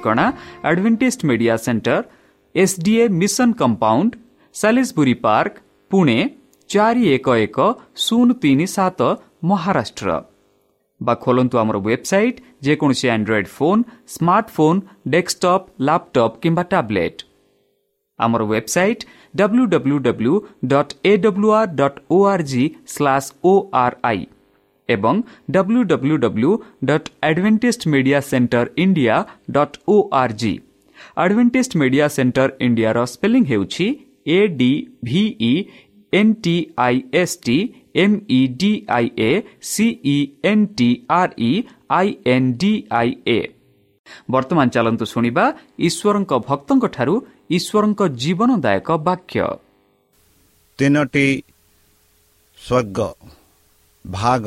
ଆମ ଠିକଣା Adventist Media Center SDA Mission Compound Salisbury Park Pune ଚାରି ଏକ ଏକ ଶୂନ ତିନି ସାତ ମହାରାଷ୍ଟ୍ର ବା ଖୋଲନ୍ତୁ ଆମର ୱେବସାଇଟ୍ ଯେକୌଣସି Android phone smartphone desktop laptop କିମ୍ବା ଟ୍ୟାବ୍ଲେଟ୍ ଆମର website W W W dot A W R dot O R G slash O R I ଏବଂ www.adventistmediacenter india.org Adventist Media Center ଇଣ୍ଡିଆର ସ୍ପେଲିଂ ହେଉଛି A D V E N T I S T M E D I A C E N T R E I N D I A ବର୍ତ୍ତମାନ ଚାଲନ୍ତୁ ଶୁଣିବା ଈଶ୍ୱରଙ୍କ ଭକ୍ତଙ୍କଠାରୁ ଈଶ୍ୱରଙ୍କ ଜୀବନଦାୟକ ବାକ୍ୟ ତିନୋଟି ସ୍ୱର୍ଗ ଭାଗ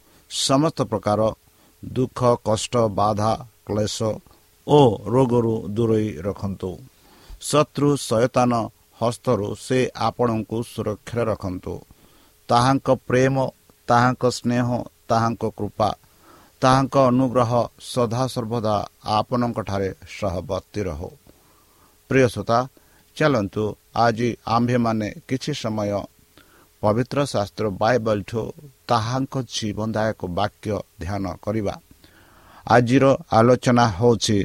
ସମସ୍ତ ପ୍ରକାର ଦୁଃଖ କଷ୍ଟ ବାଧା କ୍ଲେଶ ଓ ରୋଗରୁ ଦୂରେଇ ରଖନ୍ତୁ। ଶତ୍ରୁ ସଚେତନ ହସ୍ତରୁ ସେ ଆପଣଙ୍କୁ ସୁରକ୍ଷାରେ ରଖନ୍ତୁ। ତାହାଙ୍କ ପ୍ରେମ ତାହାଙ୍କ ସ୍ନେହ ତାହାଙ୍କ କୃପା ତାହାଙ୍କ ଅନୁଗ୍ରହ ସଦାସର୍ବଦା ଆପଣଙ୍କଠାରେ ସହବର୍ତ୍ତୀ ରହୁ। ପ୍ରିୟସୋତା ଚାଲନ୍ତୁ ଆଜି ଆମ୍ଭେମାନେ କିଛି ସମୟ ପବିତ୍ର ଶାସ୍ତ୍ର ବାଇବଲଠୁ ତାହାଙ୍କ ଜୀବନଦାୟକ ବାକ୍ୟ ଧ୍ୟାନ କରିବା। ଆଜିର ଆଲୋଚନା ହେଉଛି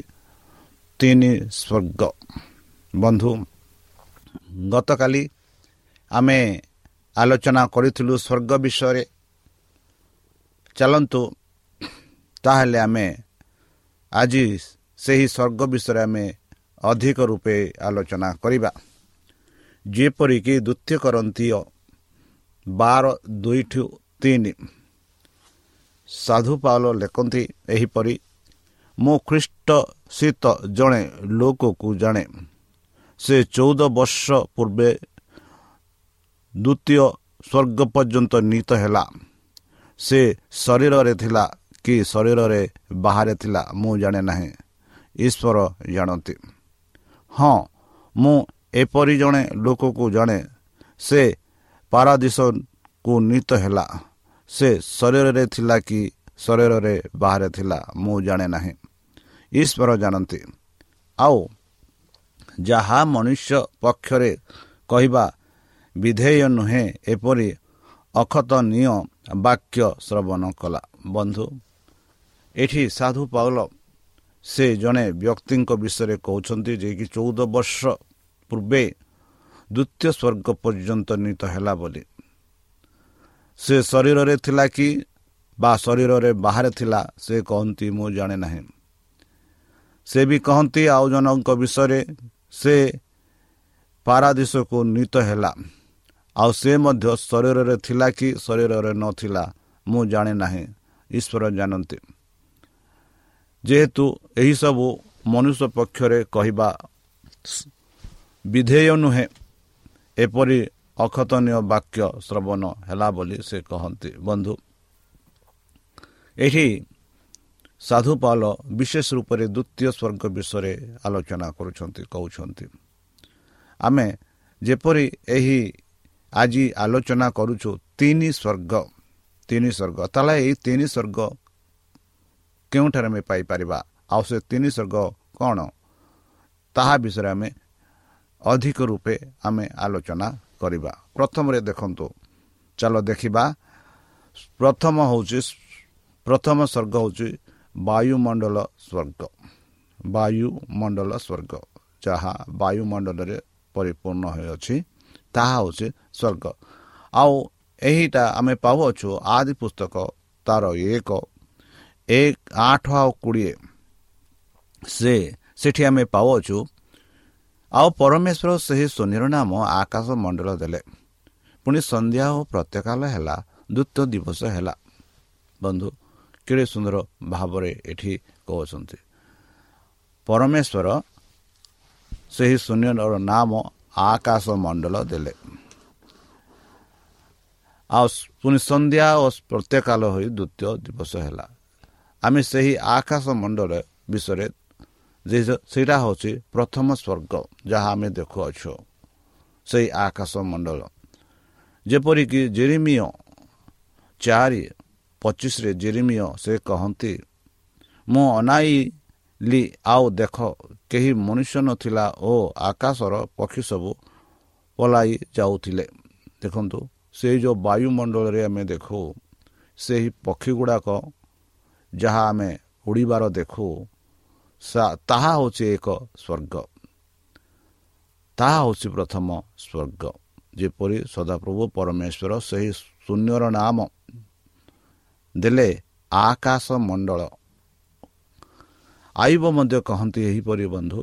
ତିନି ସ୍ୱର୍ଗ। ବନ୍ଧୁ ଗତକାଲି ଆମେ ଆଲୋଚନା କରିଥିଲୁ ସ୍ୱର୍ଗ ବିଷୟରେ। ଚାଲନ୍ତୁ ତାହେଲେ ଆମେ ଆଜି ସେହି ସ୍ୱର୍ଗ ବିଷୟରେ ଆମେ ଅଧିକ ରୂପେ ଆଲୋଚନା କରିବା। ଯେପରିକି ଦ୍ୱିତୀୟ କରନ୍ତି ବାର ଦୁଇଠୁ ତିନି। ସାଧୁ ପାଉଲ ଲେଖନ୍ତି ଏହିପରି ମୁଁ ଖ୍ରୀଷ୍ଟ ଶୀତ ଜଣେ ଲୋକକୁ ଜାଣେ। ସେ ଚଉଦ ବର୍ଷ ପୂର୍ବେ ଦ୍ୱିତୀୟ ସ୍ୱର୍ଗ ପର୍ଯ୍ୟନ୍ତ ନୀତ ହେଲା। ସେ ଶରୀରରେ ଥିଲା କି ଶରୀରରେ ବାହାରେ ଥିଲା ମୁଁ ଜାଣେ ନାହିଁ। ଈଶ୍ୱର ଜାଣନ୍ତି। ହଁ ମୁଁ ଏପରି ଜଣେ ଲୋକକୁ ଜାଣେ। ସେ ପାରାଦିଶକୁ ନୀତ ହେଲା। ସେ ଶରୀରରେ ଥିଲା କି ଶରୀରରେ ବାହାରେ ଥିଲା ମୁଁ ଜାଣେ ନାହିଁ। ଈଶ୍ୱର ଜାଣନ୍ତି। ଆଉ ଯାହା ମନୁଷ୍ୟ ପକ୍ଷରେ କହିବା ବିଧେୟ ନୁହେଁ ଏପରି ଅଖତନୀୟ ବାକ୍ୟ ଶ୍ରବଣ କଲା। ବନ୍ଧୁ ଏଠି ସାଧୁ ପାଉଲ ସେ ଜଣେ ବ୍ୟକ୍ତିଙ୍କ ବିଷୟରେ କହୁଛନ୍ତି ଯେ କି ଚଉଦ ବର୍ଷ ପୂର୍ବେ ଦ୍ୱିତୀୟ ସ୍ୱର୍ଗ ପର୍ଯ୍ୟନ୍ତ ନୀତ ହେଲା ବୋଲି। ସେ ଶରୀରରେ ଥିଲା କି ବା ଶରୀରରେ ବାହାରେ ଥିଲା ସେ କହନ୍ତି ମୁଁ ଜାଣେ ନାହିଁ। ସେ ବି କହନ୍ତି ଆଉ ଜଣଙ୍କ ବିଷୟରେ ସେ ପାରାଦିଶକୁ ନୀତ ହେଲା। ଆଉ ସେ ମଧ୍ୟ ଶରୀରରେ ଥିଲା କି ଶରୀରରେ ନଥିଲା ମୁଁ ଜାଣେ ନାହିଁ। ଈଶ୍ୱର ଜାଣନ୍ତି। ଯେହେତୁ ଏହିସବୁ ମନୁଷ୍ୟ ପକ୍ଷରେ କହିବା ବିଧେୟ ନୁହେଁ ଏପରି ଅଖତନୀୟ ବାକ୍ୟ ଶ୍ରବଣ ହେଲା ବୋଲି ସେ କହନ୍ତି। ବନ୍ଧୁ ଏହି ସାଧୁପାଲ ବିଶେଷ ରୂପରେ ଦ୍ୱିତୀୟ ସ୍ୱର୍ଗ ବିଷୟରେ ଆଲୋଚନା କରୁଛନ୍ତି କହୁଛନ୍ତି। ଆମେ ଯେପରି ଏହି ଆଜି ଆଲୋଚନା କରୁଛୁ ତିନି ସ୍ୱର୍ଗ ତିନି ସ୍ୱର୍ଗ ତାହେଲେ ଏହି ତିନି ସ୍ୱର୍ଗ କେଉଁଠାରେ ଆମେ ପାଇପାରିବା? ଆଉ ସେ ତିନି ସ୍ୱର୍ଗ କ'ଣ? ତାହା ବିଷୟରେ ଆମେ ଅଧିକ ରୂପେ ଆମେ ଆଲୋଚନା କରିବା। ପ୍ରଥମରେ ଦେଖନ୍ତୁ ଚାଲ ଦେଖିବା। ପ୍ରଥମ ହେଉଛି ପ୍ରଥମ ସ୍ୱର୍ଗ ହେଉଛି ବାୟୁମଣ୍ଡଳ ସ୍ୱର୍ଗ। ବାୟୁମଣ୍ଡଳ ସ୍ୱର୍ଗ ଯାହା ବାୟୁମଣ୍ଡଳରେ ପରିପୂର୍ଣ୍ଣ ହୋଇଅଛି ତାହା ହେଉଛି ସ୍ୱର୍ଗ। ଆଉ ଏହିଟା ଆମେ ପାଉଅଛୁ ଆଦି ପୁସ୍ତକ ତାର ଏକ ଏକ ଆଠ ଆଉ କୋଡ଼ିଏ। ସେ ସେଠି ଆମେ ପାଉଅଛୁ ଆଉ ପରମେଶ୍ୱର ସେହି ସୁନିର ନାମ ଆକାଶ ମଣ୍ଡଳ ଦେଲେ। ପୁଣି ସନ୍ଧ୍ୟା ଓ ପ୍ରତ୍ୟେକାଳ ହେଲା ଦ୍ୱିତୀୟ ଦିବସ ହେଲା। ବନ୍ଧୁ କେଡ଼େ ସୁନ୍ଦର ଭାବରେ ଏଠି କହୁଛନ୍ତି। ପରମେଶ୍ୱର ସେହି ଶୂନ୍ୟର ନାମ ଆକାଶ ମଣ୍ଡଳ ଦେଲେ। ଆଉ ପୁଣି ସନ୍ଧ୍ୟା ଓ ପ୍ରତ୍ୟେକାଳ ହୋଇ ଦ୍ୱିତୀୟ ଦିବସ ହେଲା। ଆମେ ସେହି ଆକାଶ ମଣ୍ଡଳ ସେଇଟା ହେଉଛି ପ୍ରଥମ ସ୍ୱର୍ଗ ଯାହା ଆମେ ଦେଖୁଅଛୁ। ସେଇ ଆକାଶ ମଣ୍ଡଳ ଯେପରିକି ଜେରିମିୟ ଚାରି ପଚିଶରେ ଜେରିମିୟ ସେ କହନ୍ତି ମୁଁ ଅନାଇଲି ଆଉ ଦେଖ କେହି ମନୁଷ୍ୟ ନଥିଲା ଓ ଆକାଶର ପକ୍ଷୀ ସବୁ ପଲାଇ ଯାଉଥିଲେ। ଦେଖନ୍ତୁ ସେଇ ଯେଉଁ ବାୟୁମଣ୍ଡଳରେ ଆମେ ଦେଖୁ ସେହି ପକ୍ଷୀ ଗୁଡ଼ାକ ଯାହା ଆମେ ଉଡ଼ିବାର ଦେଖୁ ତାହା ହେଉଛି ଏକ ସ୍ୱର୍ଗ ତାହା ହେଉଛି ପ୍ରଥମ ସ୍ୱର୍ଗ ଯେପରି ସଦାପ୍ରଭୁ ପରମେଶ୍ୱର ସେହି ଶୂନ୍ୟର ନାମ ଦେଲେ ଆକାଶ ମଣ୍ଡଳ। ଆଇବ ମଧ୍ୟ କହନ୍ତି ଏହିପରି ବନ୍ଧୁ।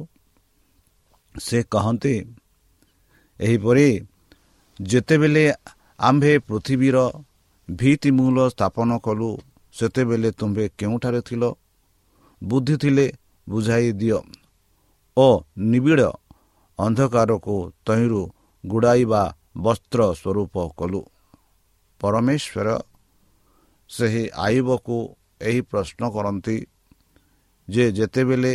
ସେ କହନ୍ତି ଏହିପରି ଯେତେବେଳେ ଆମ୍ଭେ ପୃଥିବୀର ଭିତ୍ତିମୂଳ ସ୍ଥାପନ କଲୁ ସେତେବେଳେ ତୁମ୍ଭେ କେଉଁଠାରେ ଥିଲ? ବୁଦ୍ଧି ଥିଲେ ବୁଝାଇ ଦିଅ ଓ ନିବିଡ଼ ଅନ୍ଧକାରକୁ ତହିଁରୁ ଗୁଡ଼ାଇବା ବସ୍ତ୍ର ସ୍ୱରୂପ କଲୁ। ପରମେଶ୍ୱର ସେହି ଆଇବକୁ ଏହି ପ୍ରଶ୍ନ କରନ୍ତି ଯେ ଯେତେବେଳେ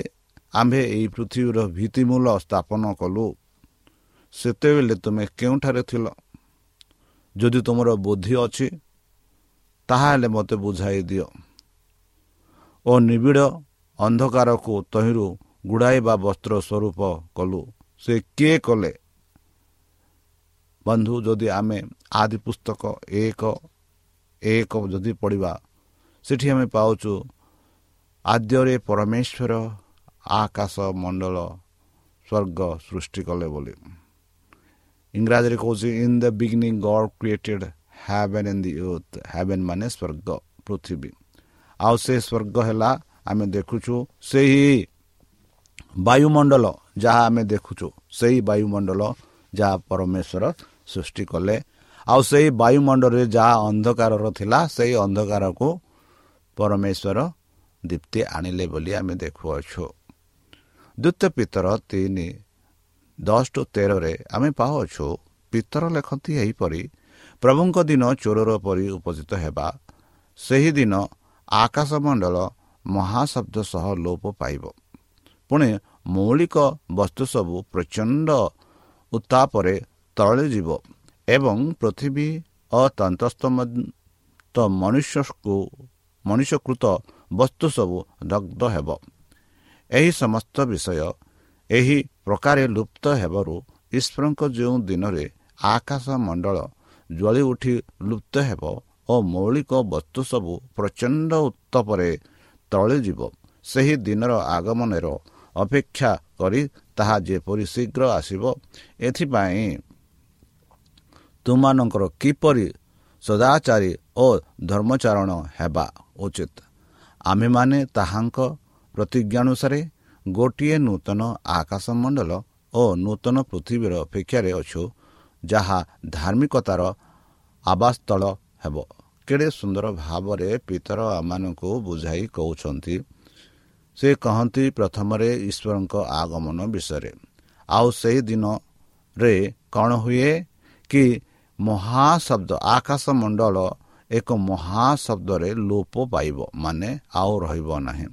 ଆମ୍ଭେ ଏହି ପୃଥିବୀର ଭିତ୍ତିମୂଳ ସ୍ଥାପନ କଲୁ ସେତେବେଳେ ତୁମେ କେଉଁଠାରେ ଥିଲ? ଯଦି ତୁମର ବୁଦ୍ଧି ଅଛି ତାହେଲେ ମୋତେ ବୁଝାଇ ଦିଅ। ଓ ନିବିଡ଼ ଅନ୍ଧକାରକୁ ତହିଁରୁ ଗୁଡ଼ାଇବା ବସ୍ତ୍ର ସ୍ୱରୂପ କଲୁ। ସେ କିଏ କଲେ? ବନ୍ଧୁ ଯଦି ଆମେ ଆଦି ପୁସ୍ତକ ଏକ ଏକ ଯଦି ପଢ଼ିବା ସେଠି ଆମେ ପାଉଛୁ ଆଦ୍ୟରେ ପରମେଶ୍ୱର ଆକାଶ ମଣ୍ଡଳ ସ୍ୱର୍ଗ ସୃଷ୍ଟି କଲେ ବୋଲି। ଇଂରାଜୀରେ କହୁଛି in the beginning God created heaven in the earth heaven ମାନେ ସ୍ୱର୍ଗ ପୃଥିବୀ। ଆଉ ସେ ସ୍ୱର୍ଗ ହେଲା ଆମେ ଦେଖୁଛୁ ସେହି ବାୟୁମଣ୍ଡଳ ଯାହା ଆମେ ଦେଖୁଛୁ ସେହି ବାୟୁମଣ୍ଡଳ ଯାହା ପରମେଶ୍ୱର ସୃଷ୍ଟି କଲେ। ଆଉ ସେହି ବାୟୁମଣ୍ଡଳରେ ଯାହା ଅନ୍ଧକାରର ଥିଲା ସେହି ଅନ୍ଧକାରକୁ ପରମେଶ୍ୱର ଦୀପ୍ତି ଆଣିଲେ ବୋଲି ଆମେ ଦେଖୁଅଛୁ। ଦ୍ୱିତୀୟ ପିତର ତିନି ଦଶ ଟୁ ତେରରେ ଆମେ ପାଉଅଛୁ ପିତର ଲେଖନ୍ତି ଏହିପରି ପ୍ରଭୁଙ୍କ ଦିନ ଚୋରର ପରି ଉପସ୍ଥିତ ହେବା। ସେହିଦିନ ଆକାଶମଣ୍ଡଳ ମହାଶବ୍ଦ ସହ ଲୋପ ପାଇବ। ପୁଣି ମୌଳିକ ବସ୍ତୁ ସବୁ ପ୍ରଚଣ୍ଡ ଉତ୍ତାପରେ ତଳେ ଯିବ ଏବଂ ପୃଥିବୀ ଅତନ୍ତସ୍ଥ ମନୁଷ୍ୟକୁ ମନୁଷ୍ୟକୃତ ବସ୍ତୁ ସବୁ ଦଗ୍ଧ ହେବ। ଏହି ସମସ୍ତ ବିଷୟ ଏହି ପ୍ରକାରେ ଲୁପ୍ତ ହେବାରୁ ଈଶ୍ୱରଙ୍କ ଯେଉଁ ଦିନରେ ଆକାଶ ମଣ୍ଡଳ ଜ୍ୱଳି ଉଠି ଲୁପ୍ତ ହେବ ଓ ମୌଳିକ ବସ୍ତୁ ସବୁ ପ୍ରଚଣ୍ଡ ଉତ୍ତପରେ ତଳେ ଯିବ। ସେହି ଦିନର ଆଗମନର ଅପେକ୍ଷା କରି ତାହା ଯେପରି ଶୀଘ୍ର ଆସିବ ଏଥିପାଇଁ ତୁମମାନଙ୍କର କିପରି ସଦାଚାରୀ ଓ ଧର୍ମଚାରଣ ହେବା ଉଚିତ? ଆମ୍ଭେମାନେ ତାହାଙ୍କ ପ୍ରତିଜ୍ଞାନୁସାରେ ଗୋଟିଏ ନୂତନ ଆକାଶମଣ୍ଡଳ ଓ ନୂତନ ପୃଥିବୀର ଅପେକ୍ଷାରେ ଅଛୁ ଯାହା ଧାର୍ମିକତାର ଆବାସସ୍ଥଳ ହେବ। କେଡ଼େ ସୁନ୍ଦର ଭାବରେ ପିତର ଆମମାନଙ୍କୁ ବୁଝାଇ କହୁଛନ୍ତି। ସେ କହନ୍ତି ପ୍ରଥମରେ ଈଶ୍ୱରଙ୍କ ଆଗମନ ବିଷୟରେ। ଆଉ ସେହି ଦିନରେ କ'ଣ ହୁଏ କି ମହାଶବ୍ଦ ଆକାଶମଣ୍ଡଳ ଏକ ମହାଶବ୍ଦରେ ଲୋପ ପାଇବ ମାନେ ଆଉ ରହିବ ନାହିଁ।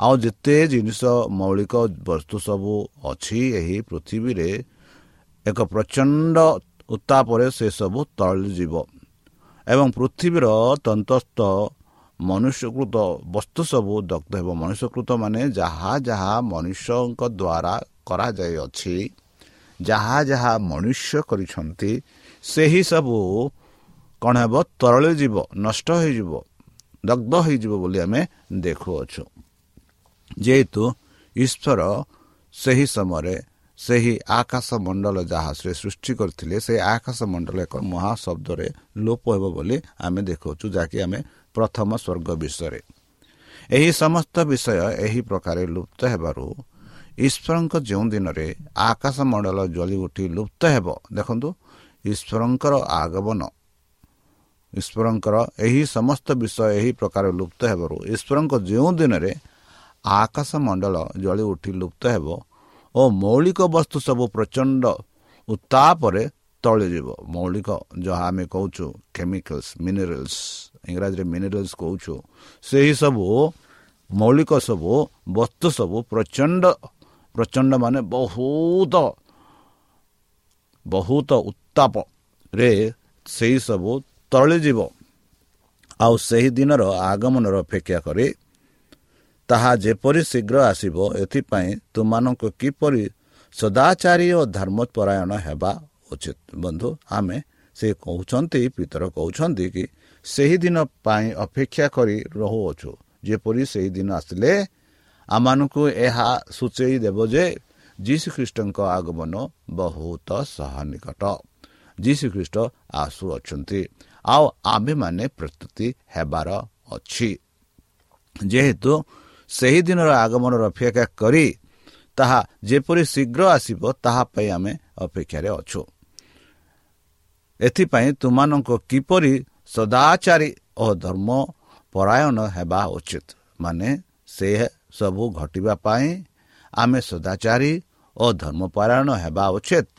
ଆଉ ଯେତେ ଜିନିଷ ମୌଳିକ ବସ୍ତୁ ସବୁ ଅଛି ଏହି ପୃଥିବୀରେ ଏକ ପ୍ରଚଣ୍ଡ ଉତ୍ତାପରେ ସେସବୁ ତଳିଯିବ ଏବଂ ପୃଥିବୀର ତନ୍ତସ୍ଥ ମନୁଷ୍ୟକୃତ ବସ୍ତୁ ସବୁ ଦଗ୍ଧ ହେବ ମନୁଷ୍ୟକୃତ ମାନେ ଯାହା ଯାହା ମନୁଷ୍ୟଙ୍କ ଦ୍ୱାରା କରାଯାଇଅଛି ଯାହା ଯାହା ମନୁଷ୍ୟ କରିଛନ୍ତି ସେହି ସବୁ କ'ଣ ହେବ? ତରଳି ଯିବ ନଷ୍ଟ ହୋଇଯିବ ଦଗ୍ଧ ହୋଇଯିବ ବୋଲି ଆମେ ଦେଖୁଅଛୁ। ଯେହେତୁ ଈଶ୍ୱର ସେହି ସମୟରେ ସେହି ଆକାଶ ମଣ୍ଡଳ ଯାହା ସେ ସୃଷ୍ଟି କରିଥିଲେ ସେହି ଆକାଶ ମଣ୍ଡଳ ଏକ ମହାଶବ୍ଦରେ ଲୋପ ହେବ ବୋଲି ଆମେ ଦେଖାଉଛୁ ଯାହାକି ଆମେ ପ୍ରଥମ ସ୍ୱର୍ଗ ବିଷୟରେ। ଏହି ସମସ୍ତ ବିଷୟ ଏହି ପ୍ରକାର ଲୁପ୍ତ ହେବାରୁ ଈଶ୍ୱରଙ୍କ ଯେଉଁ ଦିନରେ ଆକାଶ ମଣ୍ଡଳ ଜଳି ଉଠି ଲୁପ୍ତ ହେବ ଦେଖନ୍ତୁ ଈଶ୍ୱରଙ୍କର ଆଗମନ। ଈଶ୍ୱରଙ୍କର ଏହି ସମସ୍ତ ବିଷୟ ଏହି ପ୍ରକାର ଲୁପ୍ତ ହେବାରୁ ଈଶ୍ୱରଙ୍କ ଯେଉଁ ଦିନରେ ଆକାଶ ମଣ୍ଡଳ ଜଳି ଉଠି ଲୁପ୍ତ ହେବ ଓ ମୌଳିକ ବସ୍ତୁ ସବୁ ପ୍ରଚଣ୍ଡ। ଉତ୍ତାପରେ ତଳିଯିବ। ମୌଳିକ ଯାହା ଆମେ କହୁଛୁ କେମିକାଲ୍ସ ମିନେରାଲ୍ସ ଇଂରାଜୀରେ ମିନେରାଲ୍ସ କହୁଛୁ ସେହି ସବୁ ମୌଳିକ ସବୁ ବସ୍ତୁ ସବୁ ପ୍ରଚଣ୍ଡ ପ୍ରଚଣ୍ଡ ମାନେ ବହୁତ ବହୁତ ଉତ୍ତାପରେ ସେହି ସବୁ ତଳିଯିବ। ଆଉ ସେହି ଦିନର ଆଗମନର ଅପେକ୍ଷା କରି ତାହା ଯେପରି ଶୀଘ୍ର ଆସିବ ଏଥିପାଇଁ ତୁମମାନଙ୍କୁ କିପରି ସଦାଚାରୀ ଓ ଧର୍ମପରାୟଣ ହେବା ଉଚିତ? ବନ୍ଧୁ ଆମେ ସେ କହୁଛନ୍ତି ପିତର କହୁଛନ୍ତି କି ସେହି ଦିନ ପାଇଁ ଅପେକ୍ଷା କରି ରହୁଅଛୁ। ଯେପରି ସେହି ଦିନ ଆସିଲେ ଆମମାନଙ୍କୁ ଏହା ସୂଚାଇ ଦେବ ଯେ ଯୀଶୁଖ୍ରୀଷ୍ଟଙ୍କ ଆଗମନ ବହୁତ ସହ ନିକଟ ଯୀଶୁଖ୍ରୀଷ୍ଟ ଆସୁଅଛନ୍ତି। ଆଉ ଆମ୍ଭେମାନେ ପ୍ରସ୍ତୁତି ହେବାର ଅଛି। ଯେହେତୁ ସେହି ଦିନର ଆଗମନର ଅପେକ୍ଷା କରି ତାହା ଯେପରି ଶୀଘ୍ର ଆସିବ ତାହା ପାଇଁ ଆମେ ଅପେକ୍ଷାରେ ଅଛୁ। ଏଥିପାଇଁ ତୁମମାନଙ୍କୁ କିପରି ସଦାଚାରୀ ଓ ଧର୍ମ ପରାୟଣ ହେବା ଉଚିତ ମାନେ ସେ ସବୁ ଘଟିବା ପାଇଁ ଆମେ ସଦାଚାରୀ ଓ ଧର୍ମପରାୟଣ ହେବା ଉଚିତ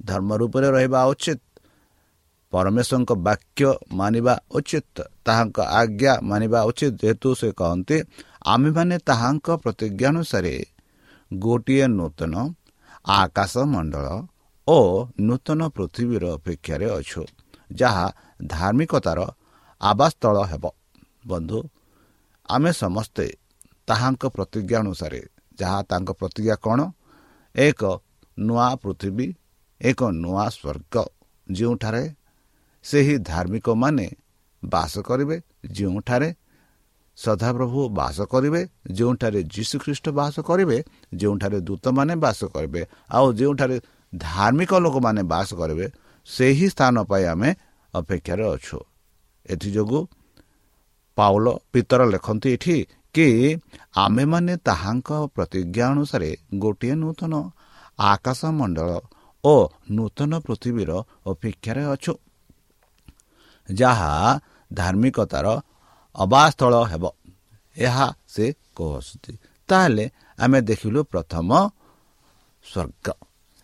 ଧର୍ମ ରୂପରେ ରହିବା ଉଚିତ ପରମେଶ୍ୱରଙ୍କ ବାକ୍ୟ ମାନିବା ଉଚିତ ତାହାଙ୍କ ଆଜ୍ଞା ମାନିବା ଉଚିତ ଯେହେତୁ ସେ କହନ୍ତି ଆମେମାନେ ତାହାଙ୍କ ପ୍ରତିଜ୍ଞା ଅନୁସାରେ ଗୋଟିଏ ନୂତନ ଆକାଶ ମଣ୍ଡଳ ଓ ନୂତନ ପୃଥିବୀର ଅପେକ୍ଷାରେ ଅଛୁ ଯାହା ଧାର୍ମିକତାର ଆବାସସ୍ଥଳ ହେବ। ବନ୍ଧୁ ଆମେ ସମସ୍ତେ ତାହାଙ୍କ ପ୍ରତିଜ୍ଞା ଅନୁସାରେ ଯାହା ତାଙ୍କ ପ୍ରତିଜ୍ଞା କ'ଣ? ଏକ ନୂଆ ପୃଥିବୀ ଏକ ନୂଆ ସ୍ୱର୍ଗ। ଯେଉଁଠାରେ ସେହି ଧାର୍ମିକମାନେ ବାସ କରିବେ ଯେଉଁଠାରେ ସଦାପ୍ରଭୁ ବାସ କରିବେ ଯେଉଁଠାରେ ଯୀଶୁଖ୍ରୀଷ୍ଟ ବାସ କରିବେ ଯେଉଁଠାରେ ଦୂତମାନେ ବାସ କରିବେ ଆଉ ଯେଉଁଠାରେ ଧାର୍ମିକ ଲୋକମାନେ ବାସ କରିବେ ସେହି ସ୍ଥାନ ପାଇଁ ଆମେ ଅପେକ୍ଷାରେ ଅଛୁ। ଏଥିଯୋଗୁଁ ପାଉଲ ପିତର ଲେଖନ୍ତି ଏଠି କି ଆମେମାନେ ତାହାଙ୍କ ପ୍ରତିଜ୍ଞା ଅନୁସାରେ ଗୋଟିଏ ନୂତନ ଆକାଶ ମଣ୍ଡଳ ଓ ନୂତନ ପୃଥିବୀର ଅପେକ୍ଷାରେ ଅଛୁ ଯାହା ଧାର୍ମିକତାର ଅବାସ୍ଥଳ ହେବ। ଏହା ସେ କହୁଛନ୍ତି। ତାହେଲେ ଆମେ ଦେଖିଲୁ ପ୍ରଥମ ସ୍ୱର୍ଗ।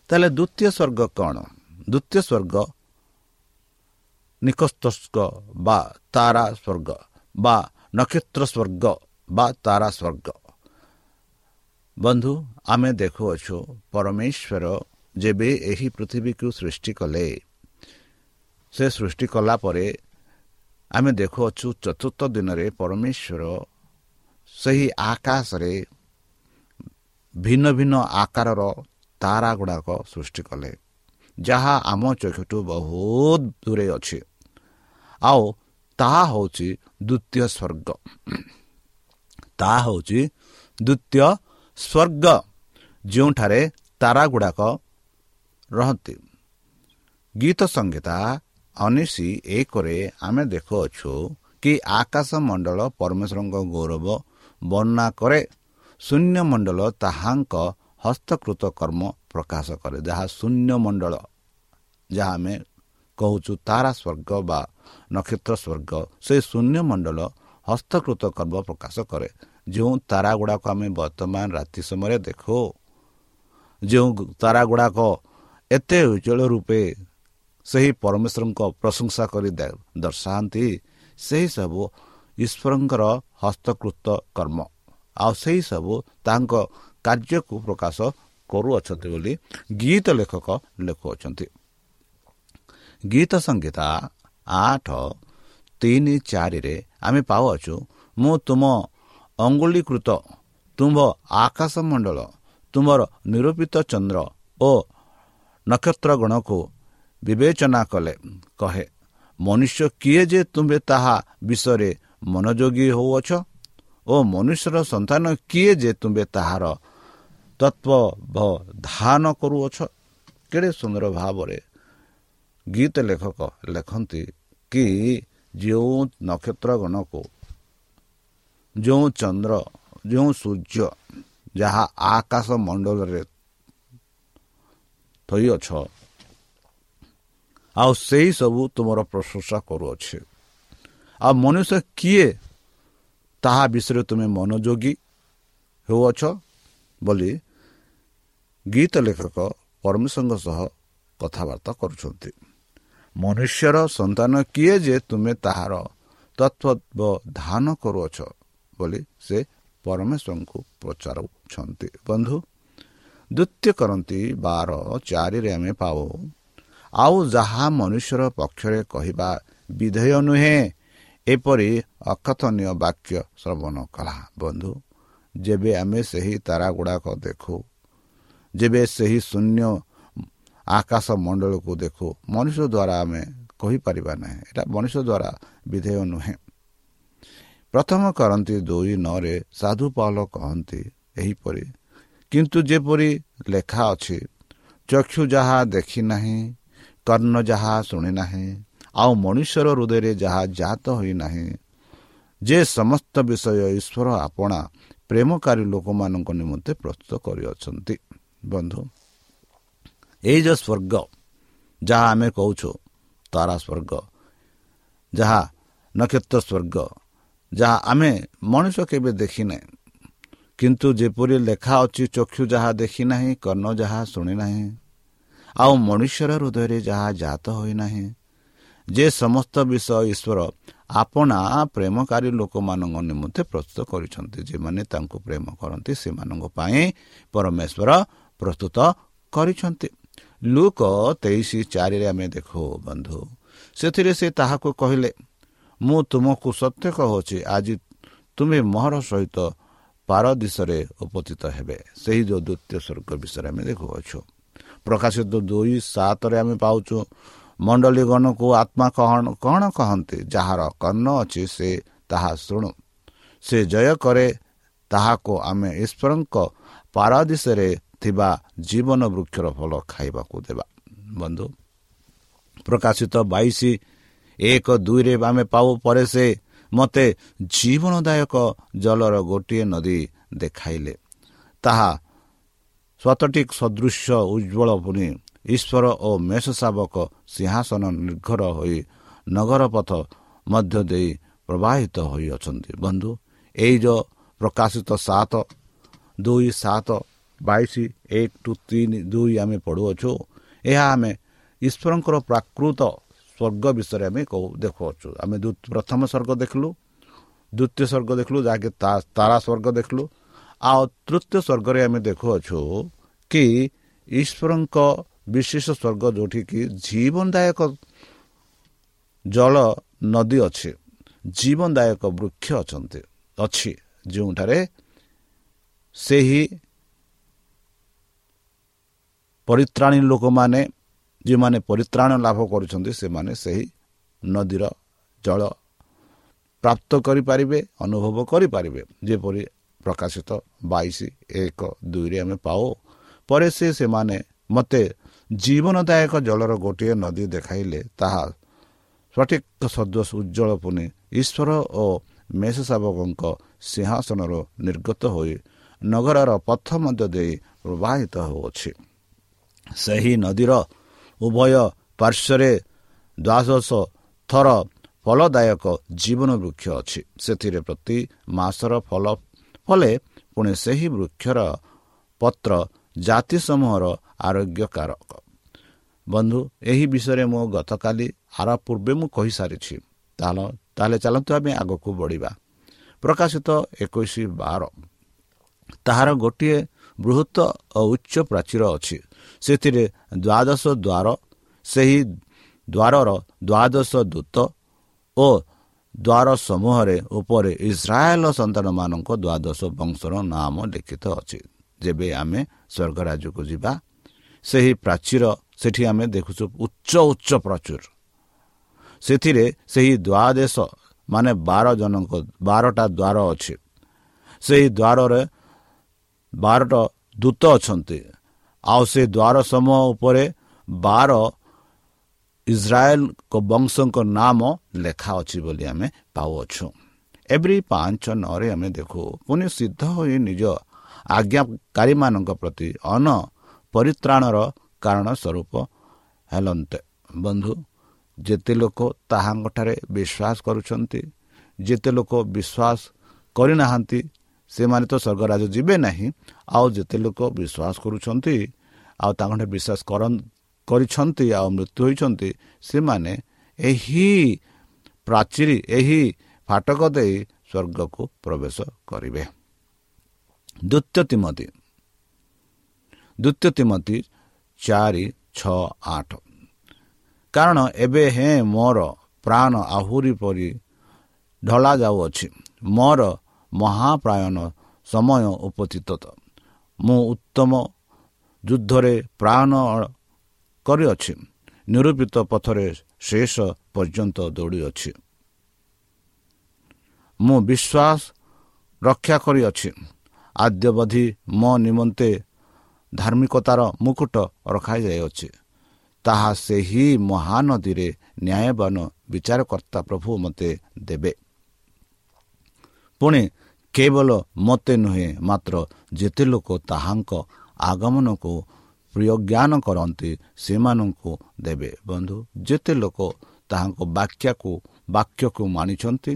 ତାହେଲେ ଦ୍ୱିତୀୟ ସ୍ୱର୍ଗ କ'ଣ? ଦ୍ୱିତୀୟ ସ୍ୱର୍ଗ ନିକସ୍ତସ୍କ ବା ତାରା ସ୍ୱର୍ଗ ବା ନକ୍ଷତ୍ର ସ୍ୱର୍ଗ ବା ତାରା ସ୍ୱର୍ଗ। ବନ୍ଧୁ ଆମେ ଦେଖୁଅଛୁ ପରମେଶ୍ୱର ଯେବେ ଏହି ପୃଥିବୀକୁ ସୃଷ୍ଟି କଲେ। ସେ ସୃଷ୍ଟି କଲା ପରେ ଆମେ ଦେଖୁଅଛୁ ଚତୁର୍ଥ ଦିନରେ ପରମେଶ୍ୱର ସେହି ଆକାଶରେ ଭିନ୍ନ ଭିନ୍ନ ଆକାରର ତାରା ଗୁଡ଼ାକ ସୃଷ୍ଟି କଲେ ଯାହା ଆମ ଚକ୍ଷୁଠୁ ବହୁତ ଦୂରେ ଅଛି। ଆଉ ତାହା ହେଉଛି ଦ୍ୱିତୀୟ ସ୍ୱର୍ଗ। ତାହା ହେଉଛି ଦ୍ୱିତୀୟ ସ୍ୱର୍ଗ ଯେଉଁଠାରେ ତାରା ଗୁଡ଼ାକ ରହନ୍ତି। ଗୀତ ସଂହିତା ଉଣେଇଶ ଏକରେ ଆମେ ଦେଖୁଅଛୁ କି ଆକାଶ ମଣ୍ଡଳ ପରମେଶ୍ୱରଙ୍କ ଗୌରବ ବର୍ଣ୍ଣନା କରେ। ଶୂନ୍ୟ ମଣ୍ଡଳ ତାହାଙ୍କ ହସ୍ତକୃତ କର୍ମ ପ୍ରକାଶ କରେ। ଯାହା ଶୂନ୍ୟ ମଣ୍ଡଳ ଯାହା ଆମେ କହୁଛୁ ତାରା ସ୍ୱର୍ଗ ବା ନକ୍ଷତ୍ର ସ୍ୱର୍ଗ ସେ ଶୂନ୍ୟ ମଣ୍ଡଳ ହସ୍ତକୃତ କର୍ମ ପ୍ରକାଶ କରେ। ଯେଉଁ ତାରା ଗୁଡ଼ାକ ଆମେ ବର୍ତ୍ତମାନ ରାତି ସମୟରେ ଦେଖୁ ଯେଉଁ ତାରା ଗୁଡ଼ାକ ଏତେ ଉଜ୍ଜଳ ରୂପେ ସେହି ପରମେଶ୍ୱରଙ୍କ ପ୍ରଶଂସା କରି ଦର୍ଶାନ୍ତି ସେହିସବୁ ଈଶ୍ୱରଙ୍କର ହସ୍ତକୃତ କର୍ମ। ଆଉ ସେହିସବୁ ତାଙ୍କ କାର୍ଯ୍ୟକୁ ପ୍ରକାଶ କରୁଅଛନ୍ତି ବୋଲି ଗୀତ ଲେଖକ ଲେଖୁଅଛନ୍ତି। ଗୀତ ସଂଗୀତା ଆଠ ତିନି ଚାରିରେ ଆମେ ପାଉଅଛୁ ମୁଁ ତୁମ ଅଙ୍ଗୁଳିକୃତ ତୁମ୍ଭ ଆକାଶମଣ୍ଡଳ ତୁମର ନିରୂପିତ ଚନ୍ଦ୍ର ଓ ନକ୍ଷତ୍ର ଗଣକୁ ବିବେଚନା କଲେ। କହେ ମନୁଷ୍ୟ କିଏ ଯେ ତୁମେ ତାହା ବିଷୟରେ ମନୋଯୋଗୀ ହେଉଅଛ? ଓ ମନୁଷ୍ୟର ସନ୍ତାନ କିଏ ଯେ ତୁମେ ତାହାର ତତ୍ଵଧାନ କରୁଅଛ? କେଡ଼େ ସୁନ୍ଦର ଭାବରେ ଗୀତ ଲେଖକ ଲେଖନ୍ତି କି ଯେଉଁ ନକ୍ଷତ୍ର ଗଣକୁ ଯେଉଁ ଚନ୍ଦ୍ର ଯେଉଁ ସୂର୍ଯ୍ୟ ଯାହା ଆକାଶ ମଣ୍ଡଳରେ ଥୋଇଅଛ ଆଉ ସେହି ସବୁ ତୁମର ପ୍ରଶଂସା କରୁଅଛି। ଆଉ ମନୁଷ୍ୟ କିଏ? ତାହା ବିଷୟରେ ତୁମେ ମନୋଯୋଗୀ ହେଉଅଛ ବୋଲି ଗୀତ ଲେଖକ ପରମେଶ୍ୱରଙ୍କ ସହ କଥାବାର୍ତ୍ତା କରୁଛନ୍ତି। ମନୁଷ୍ୟର ସନ୍ତାନ କିଏ ଯେ ତୁମେ ତାହାର ତତ୍ଵଧାନ କରୁଅଛ ବୋଲି ସେ ପରମେଶ୍ୱରଙ୍କୁ ପଚାରୁଛନ୍ତି। ବନ୍ଧୁ ଦ୍ୱିତୀୟ କରନ୍ତି ବାର ଚାରିରେ ଆମେ ପାଉ ଆଉ ଯାହା ମନୁଷ୍ୟର ପକ୍ଷରେ କହିବା ବିଧେୟ ନୁହେଁ। ଏପରି ଅକଥନୀୟ ବାକ୍ୟ ଶ୍ରବଣ କଲା ବନ୍ଧୁ ଯେବେ ଆମେ ସେହି ତାରା ଗୁଡ଼ାକ ଦେଖୁ ଯେବେ ସେହି ଶୂନ୍ୟ ଆକାଶ ମଣ୍ଡଳକୁ ଦେଖୁ ମଣିଷ ଦ୍ୱାରା ଆମେ କହିପାରିବା ନାହିଁ। ଏଇଟା ମଣିଷ ଦ୍ୱାରା ବିଧେୟ ନୁହେଁ। ପ୍ରଥମ କରନ୍ତି ଦୁଇ ନରେ ସାଧୁ ପାଲ କହନ୍ତି ଏହିପରି କିନ୍ତୁ ଯେପରି ଲେଖା ଅଛି ଚକ୍ଷୁ ଯାହା ଦେଖିନାହିଁ କର୍ଣ୍ଣ ଯାହା ଶୁଣିନାହିଁ ଆଉ ମଣିଷର ହୃଦୟରେ ଯାହା ଜାତ ହୋଇନାହିଁ ଯେ ସମସ୍ତ ବିଷୟ ଈଶ୍ୱର ଆପଣା ପ୍ରେମକାରୀ ଲୋକମାନଙ୍କ ନିମନ୍ତେ ପ୍ରସ୍ତୁତ କରିଅଛନ୍ତି। ବନ୍ଧୁ ଏଇ ଯେଉଁ ସ୍ୱର୍ଗ ଯାହା ଆମେ କହୁଛୁ ତାରା ସ୍ୱର୍ଗ ଯାହା ନକ୍ଷତ୍ର ସ୍ୱର୍ଗ ଯାହା ଆମେ ମଣିଷ କେବେ ଦେଖିନାହିଁ କିନ୍ତୁ ଯେପରି ଲେଖା ଅଛି ଚକ୍ଷୁ ଯାହା ଦେଖିନାହିଁ କର୍ଣ୍ଣ ଯାହା ଶୁଣିନାହିଁ ଆଉ ମଣିଷର ହୃଦୟରେ ଯାହା ଜାତ ହୋଇନାହିଁ ଯେ ସମସ୍ତ ବିଷୟ ଈଶ୍ୱର ଆପଣା ପ୍ରେମକାରୀ ଲୋକମାନଙ୍କ ନିମନ୍ତେ ପ୍ରସ୍ତୁତ କରିଛନ୍ତି ଯେଉଁମାନେ ତାଙ୍କୁ ପ୍ରେମ କରନ୍ତି ସେମାନଙ୍କ ପାଇଁ ପରମେଶ୍ୱର ପ୍ରସ୍ତୁତ କରିଛନ୍ତି। ଲୁକ ତେଇଶ ଚାରିରେ ଆମେ ଦେଖୁ ବନ୍ଧୁ ସେଥିରେ ସେ ତାହାକୁ କହିଲେ ମୁଁ ତୁମକୁ ସତ୍ୟ କହୁଛି ଆଜି ତୁମେ ମୋହର ସହିତ ପାରଦିଶରେ ଉପସ୍ଥିତ ହେବେ। ସେହି ଯେଉଁ ଦ୍ୱିତୀୟ ସ୍ୱର୍ଗ ବିଷୟରେ ଆମେ ଦେଖୁଅଛୁ। ପ୍ରକାଶିତ ଦୁଇ ସାତରେ ଆମେ ପାଉଛୁ। ମଣ୍ଡଳୀଗଣକୁ ଆତ୍ମା କ'ଣ କହନ୍ତି? ଯାହାର କର୍ଣ୍ଣ ଅଛି ସେ ତାହା ଶୁଣୁ। ସେ ଜୟ କରେ ତାହାକୁ ଆମେ ଈଶ୍ୱରଙ୍କ ପାରାଦିଶରେ ଥିବା ଜୀବନ ବୃକ୍ଷର ଫଳ ଖାଇବାକୁ ଦେବା। ବନ୍ଧୁ ପ୍ରକାଶିତ ବାଇଶ ଏକ ଦୁଇରେ ଆମେ ପାଉ ପରେ ସେ ମୋତେ ଜୀବନଦାୟକ ଜଳର ଗୋଟିଏ ନଦୀ ଦେଖାଇଲେ। ତାହା ସ୍ୱତଟିକ ସଦୃଶ ଉଜ୍ଜଳ ପୁଣି ଈଶ୍ୱର ଓ ମେଷ ଶାବକ ସିଂହାସନ ନିର୍ଘର ହୋଇ ନଗର ପଥ ମଧ୍ୟ ଦେଇ ପ୍ରବାହିତ ହୋଇଅଛନ୍ତି। ବନ୍ଧୁ ଏଇ ଯେଉଁ ପ୍ରକାଶିତ ସାତ ଦୁଇ ସାତ ବାଇଶ ଏକ ଟୁ ତିନି ଦୁଇ ଆମେ ପଢ଼ୁଅଛୁ। ଏହା ଆମେ ଈଶ୍ୱରଙ୍କର ପ୍ରାକୃତ ସ୍ୱର୍ଗ ବିଷୟରେ ଆମେ କହୁ ଦେଖୁଅଛୁ। ଆମେ ପ୍ରଥମ ସ୍ୱର୍ଗ ଦେଖିଲୁ ଦ୍ୱିତୀୟ ସ୍ୱର୍ଗ ଦେଖିଲୁ ଯାହାକି ତାରା ସ୍ୱର୍ଗ ଦେଖିଲୁ ଆଉ ତୃତୀୟ ସ୍ୱର୍ଗରେ ଆମେ ଦେଖୁଅଛୁ କି ଈଶ୍ୱରଙ୍କ ବିଶେଷ ସ୍ୱର୍ଗ ଯେଉଁଠିକି ଜୀବନଦାୟକ ଜଳ ନଦୀ ଅଛି ଜୀବନଦାୟକ ବୃକ୍ଷ ଅଛନ୍ତି ଅଛି ଯେଉଁଠାରେ ସେହି ପରିତ୍ରାଣୀ ଲୋକମାନେ ଯେଉଁମାନେ ପରିତ୍ରାଣ ଲାଭ କରୁଛନ୍ତି ସେମାନେ ସେହି ନଦୀର ଜଳ ପ୍ରାପ୍ତ କରିପାରିବେ ଅନୁଭବ କରିପାରିବେ ଯେପରି ପ୍ରକାଶିତ ବାଇଶ ଏକ ଦୁଇରେ ଆମେ ପାଉ। ପରେ ସେ ସେମାନେ ମୋତେ ଜୀବନଦାୟକ ଜଳର ଗୋଟିଏ ନଦୀ ଦେଖାଇଲେ। ତାହା ସଠିକ ସଦସ୍ୟ ଉଜ୍ଜଳ ପୁଣି ଈଶ୍ୱର ଓ ମେଷ ଶାବକଙ୍କ ସିଂହାସନରୁ ନିର୍ଗତ ହୋଇ ନଗରର ପଥ ମଧ୍ୟ ଦେଇ ପ୍ରବାହିତ ହେଉଅଛି ସେହି ନଦୀର ଉଭୟ ପାର୍ଶ୍ୱରେ ଦ୍ୱାଦଶ ଥର ଫଳଦାୟକ ଜୀବନ ବୃକ୍ଷ ଅଛି। ସେଥିରେ ପ୍ରତି ମାସର ଫଳ ଫଲେ ପୁଣି ସେହି ବୃକ୍ଷର ପତ୍ର ଜାତି ସମୂହର ଆରୋଗ୍ୟକାରକ। ବନ୍ଧୁ ଏହି ବିଷୟରେ ମୁଁ ଗତକାଲି ଆର ପୂର୍ବେ ମୁଁ କହିସାରିଛି। ତାହେଲେ ତାହେଲେ ଚାଲନ୍ତୁ ଆମେ ଆଗକୁ ବଢ଼ିବା। ପ୍ରକାଶିତ ଏକୋଇଶ ବାର। ତାହାର ଗୋଟିଏ ବୃହତ ଓ ଉଚ୍ଚ ପ୍ରାଚୀର ଅଛି। ସେଥିରେ ଦ୍ୱାଦଶ ଦ୍ୱାର ସେହି ଦ୍ୱାରର ଦ୍ୱାଦଶ ଦୂତ ଓ ଦ୍ୱାର ସମୂହରେ ଉପରେ ଇସ୍ରାଏଲ ସନ୍ତାନମାନଙ୍କ ଦ୍ୱାଦଶ ବଂଶର ନାମ ଲିଖିତ ଅଛି। ଯେବେ ଆମେ ସ୍ୱର୍ଗରାଜକୁ ଯିବା ସେହି ପ୍ରାଚୀର ସେଠି ଆମେ ଦେଖୁଛୁ ଉଚ୍ଚ ଉଚ୍ଚ ପ୍ରଚୁର। ସେଥିରେ ସେହି ଦ୍ୱାଦେଶ ମାନେ ବାର ଜଣଙ୍କ ବାରଟା ଦ୍ୱାର ଅଛି। ସେହି ଦ୍ୱାରରେ ବାରଟା ଦୂତ ଅଛନ୍ତି। ଆଉ ସେ ଦ୍ୱାର ସମୂହ ଉପରେ ବାର ଇସ୍ରାଏଲଙ୍କ ବଂଶଙ୍କ ନାମ ଲେଖା ଅଛି ବୋଲି ଆମେ ପାଉଅଛୁ। ଏଭ୍ରି ପାଞ୍ଚ ନଅରେ ଆମେ ଦେଖୁ ପୁଣି ସିଦ୍ଧ ହୋଇ ନିଜ ଆଜ୍ଞାକାରୀମାନଙ୍କ ପ୍ରତି ଅନ ପରିତ୍ରାଣର କାରଣ ସ୍ୱରୂପ ହେଲନ୍ତେ। ବନ୍ଧୁ ଯେତେ ଲୋକ ତାହାଙ୍କଠାରେ ବିଶ୍ୱାସ କରୁଛନ୍ତି ଯେତେ ଲୋକ ବିଶ୍ୱାସ କରିନାହାନ୍ତି ସେମାନେ ତ ସ୍ୱର୍ଗରାଜ ଯିବେ ନାହିଁ ଆଉ ଯେତେ ଲୋକ ବିଶ୍ୱାସ କରୁଛନ୍ତି ଆଉ ତାଙ୍କଠାରେ ବିଶ୍ୱାସ କରିଛନ୍ତି ଆଉ ମୃତ୍ୟୁ ହୋଇଛନ୍ତି ସେମାନେ ଏହି ପ୍ରାଚୀରୀ ଏହି ଫାଟକ ଦେଇ ସ୍ୱର୍ଗକୁ ପ୍ରବେଶ କରିବେ। ଦ୍ୱିତୀୟ ତିମତି। ଦ୍ୱିତୀୟ ତିମତି ଚାରି ଛଅ ଆଠ। କାରଣ ଏବେ ହେଁ ମୋର ପ୍ରାଣ ଆହୁରି ପରି ଢଳା ଯାଉଅଛି ମୋର ମହାପ୍ରାୟନ ସମୟ ଉପସ୍ଥିତ ମୁଁ ଉତ୍ତମ ଯୁଦ୍ଧରେ ପ୍ରାଣ କରିଅଛି। ନିରୂପିତ ପଥରେ ଶେଷ ପର୍ଯ୍ୟନ୍ତ ଦୌଡ଼ିଅଛି। ମୁଁ ବିଶ୍ୱାସ ରକ୍ଷା କରିଅଛି। ଆଦ୍ୟବଧି ମୋ ନିମନ୍ତେ ଧାର୍ମିକତାର ମୁକୁଟ ରଖାଯାଇଅଛି ତାହା ସେହି ମହାନଦୀରେ ନ୍ୟାୟବାନ ବିଚାରକର୍ତ୍ତା ପ୍ରଭୁ ମୋତେ ଦେବେ। ପୁଣି କେବଳ ମୋତେ ନୁହେଁ ମାତ୍ର ଯେତେ ଲୋକ ତାହାଙ୍କ ଆଗମନକୁ ପ୍ରିୟ ଜ୍ଞାନ କରନ୍ତି ସେମାନଙ୍କୁ ଦେବେ। ବନ୍ଧୁ ଯେତେ ଲୋକ ତାହାଙ୍କ ବାକ୍ୟକୁ ବାକ୍ୟକୁ ମାନିଛନ୍ତି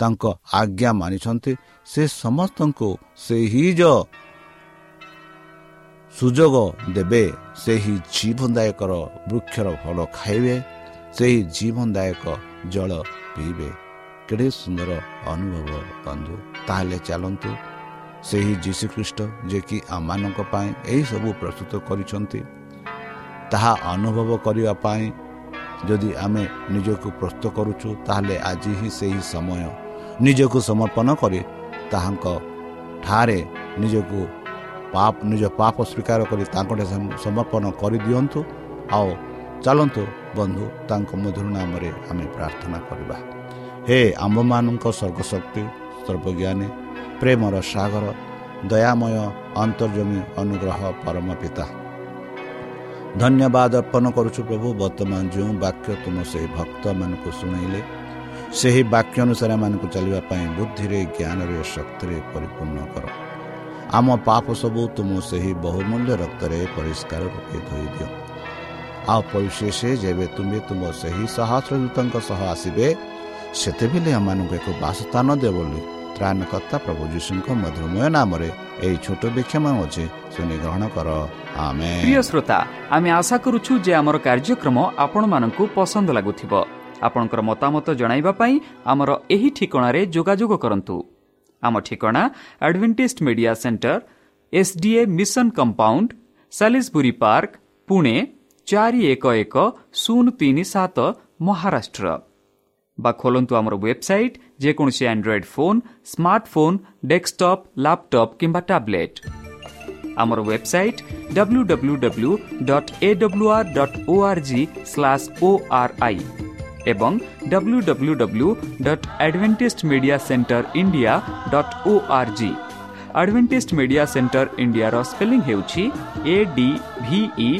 ତାଙ୍କ ଆଜ୍ଞା ମାନିଛନ୍ତି ସେ ସମସ୍ତଙ୍କୁ ସେହି ଯ ସୁଯୋଗ ଦେବେ। ସେହି ଜୀବନଦାୟକର ବୃକ୍ଷର ଫଳ ଖାଇବେ ସେହି ଜୀବନଦାୟକ ଜଳ ପିଇବେ। କେଡ଼େ ସୁନ୍ଦର ଅନୁଭବ ବନ୍ଧୁ। ତାହେଲେ ଚାଲନ୍ତୁ ସେହି ଯୀଶୁଖ୍ରୀଷ୍ଟ ଯିଏକି ଆମମାନଙ୍କ ପାଇଁ ଏହିସବୁ ପ୍ରସ୍ତୁତ କରିଛନ୍ତି ତାହା ଅନୁଭବ କରିବା ପାଇଁ ଯଦି ଆମେ ନିଜକୁ ପ୍ରସ୍ତୁତ କରୁଛୁ ତାହେଲେ ଆଜି ହିଁ ସେହି ସମୟ। ନିଜକୁ ସମର୍ପଣ କରି ତାହାଙ୍କ ଠାରେ ନିଜକୁ ପାପ ନିଜ ପାପ ସ୍ୱୀକାର କରି ତାଙ୍କଠାରେ ସମର୍ପଣ କରିଦିଅନ୍ତୁ। ଆଉ ଚାଲନ୍ତୁ ବନ୍ଧୁ ତାଙ୍କ ମଧୁର ନାମରେ ଆମେ ପ୍ରାର୍ଥନା କରିବା। ହେ ଆମ୍ଭମାନଙ୍କ ସ୍ୱର୍ଗଶକ୍ତି ସର୍ବଜ୍ଞାନୀ ପ୍ରେମର ସାଗର ଦୟାମୟ ଅନ୍ତର୍ଜମୀ ଅନୁଗ୍ରହ ପରମ ପିତା ଧନ୍ୟବାଦ ଅର୍ପଣ କରୁଛୁ ପ୍ରଭୁ ବର୍ତ୍ତମାନ ଯେଉଁ ବାକ୍ୟ ତୁମ ସେହି ଭକ୍ତମାନଙ୍କୁ ଶୁଣାଇଲେ ସେହି ବାକ୍ୟ ଅନୁସାରେ ଏମାନଙ୍କୁ ଚାଲିବା ପାଇଁ ବୁଦ୍ଧିରେ ଜ୍ଞାନରେ ଶକ୍ତିରେ ପରିପୂର୍ଣ୍ଣ କର। ଆମ ପାପ ସବୁ ତୁମ ସେହି ବହୁମୂଲ୍ୟ ରକ୍ତରେ ପରିଷ୍କାର ରୂପେ ଧୋଇଦିଅ। ଆଉ ପରିଶେଷ ଯେବେ ତୁମେ ତୁମ ସେହି ସହସ୍ରଦୂତଙ୍କ ସହ ଆସିବେ ସେତେବେଳେ ଆମମାନଙ୍କୁ ଏକ ବାସସ୍ଥାନ ଦେବ ବୋଲି ଆମେ ଆଶା କରୁଛୁ ଯେ ଆମର କାର୍ଯ୍ୟକ୍ରମ ଆପଣମାନଙ୍କୁ ପସନ୍ଦ ଲାଗୁଥିବ। ଆପଣଙ୍କର ମତାମତ ଜଣାଇବା ପାଇଁ ଆମର ଏହି ଠିକଣାରେ ଯୋଗାଯୋଗ କରନ୍ତୁ। ଆମ ଠିକଣା Adventist Media Center SDA Mission Compound Salisbury Park Pune ଚାରି ଏକ ଏକ ଶୂନ ତିନି ସାତ ମହାରାଷ୍ଟ୍ର। ବା ଖୋଲନ୍ତୁ ଆମର ୱେବସାଇଟ୍ ଯେକୌଣସି Android phone smartphone desktop laptop କିମ୍ବା ଟ୍ୟାବ୍ଲେଟ୍ ଆମର website W W W dot A W R dot O R G slash O R I ଏବଂ W W W dot Adventist Media Center India dot O R G Adventist Media Center ଇଣ୍ଡିଆର spelling ହେଉଛି A D V E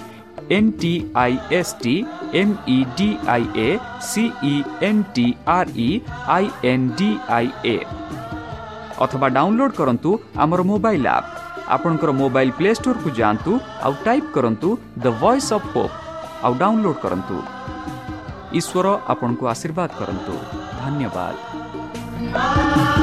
N T I S T M E D I A C E N T R E I N D I A ଅଥବା download କରନ୍ତୁ ଆମର mobile app ଆପଣଙ୍କର mobile play ଷ୍ଟୋରକୁ ଯାଆନ୍ତୁ ଆଉ type କରନ୍ତୁ the Voice of Hope ଆଉ download କରନ୍ତୁ ଈଶ୍ୱର ଆପଣଙ୍କୁ ଆଶୀର୍ବାଦ କରନ୍ତୁ ଧନ୍ୟବାଦ como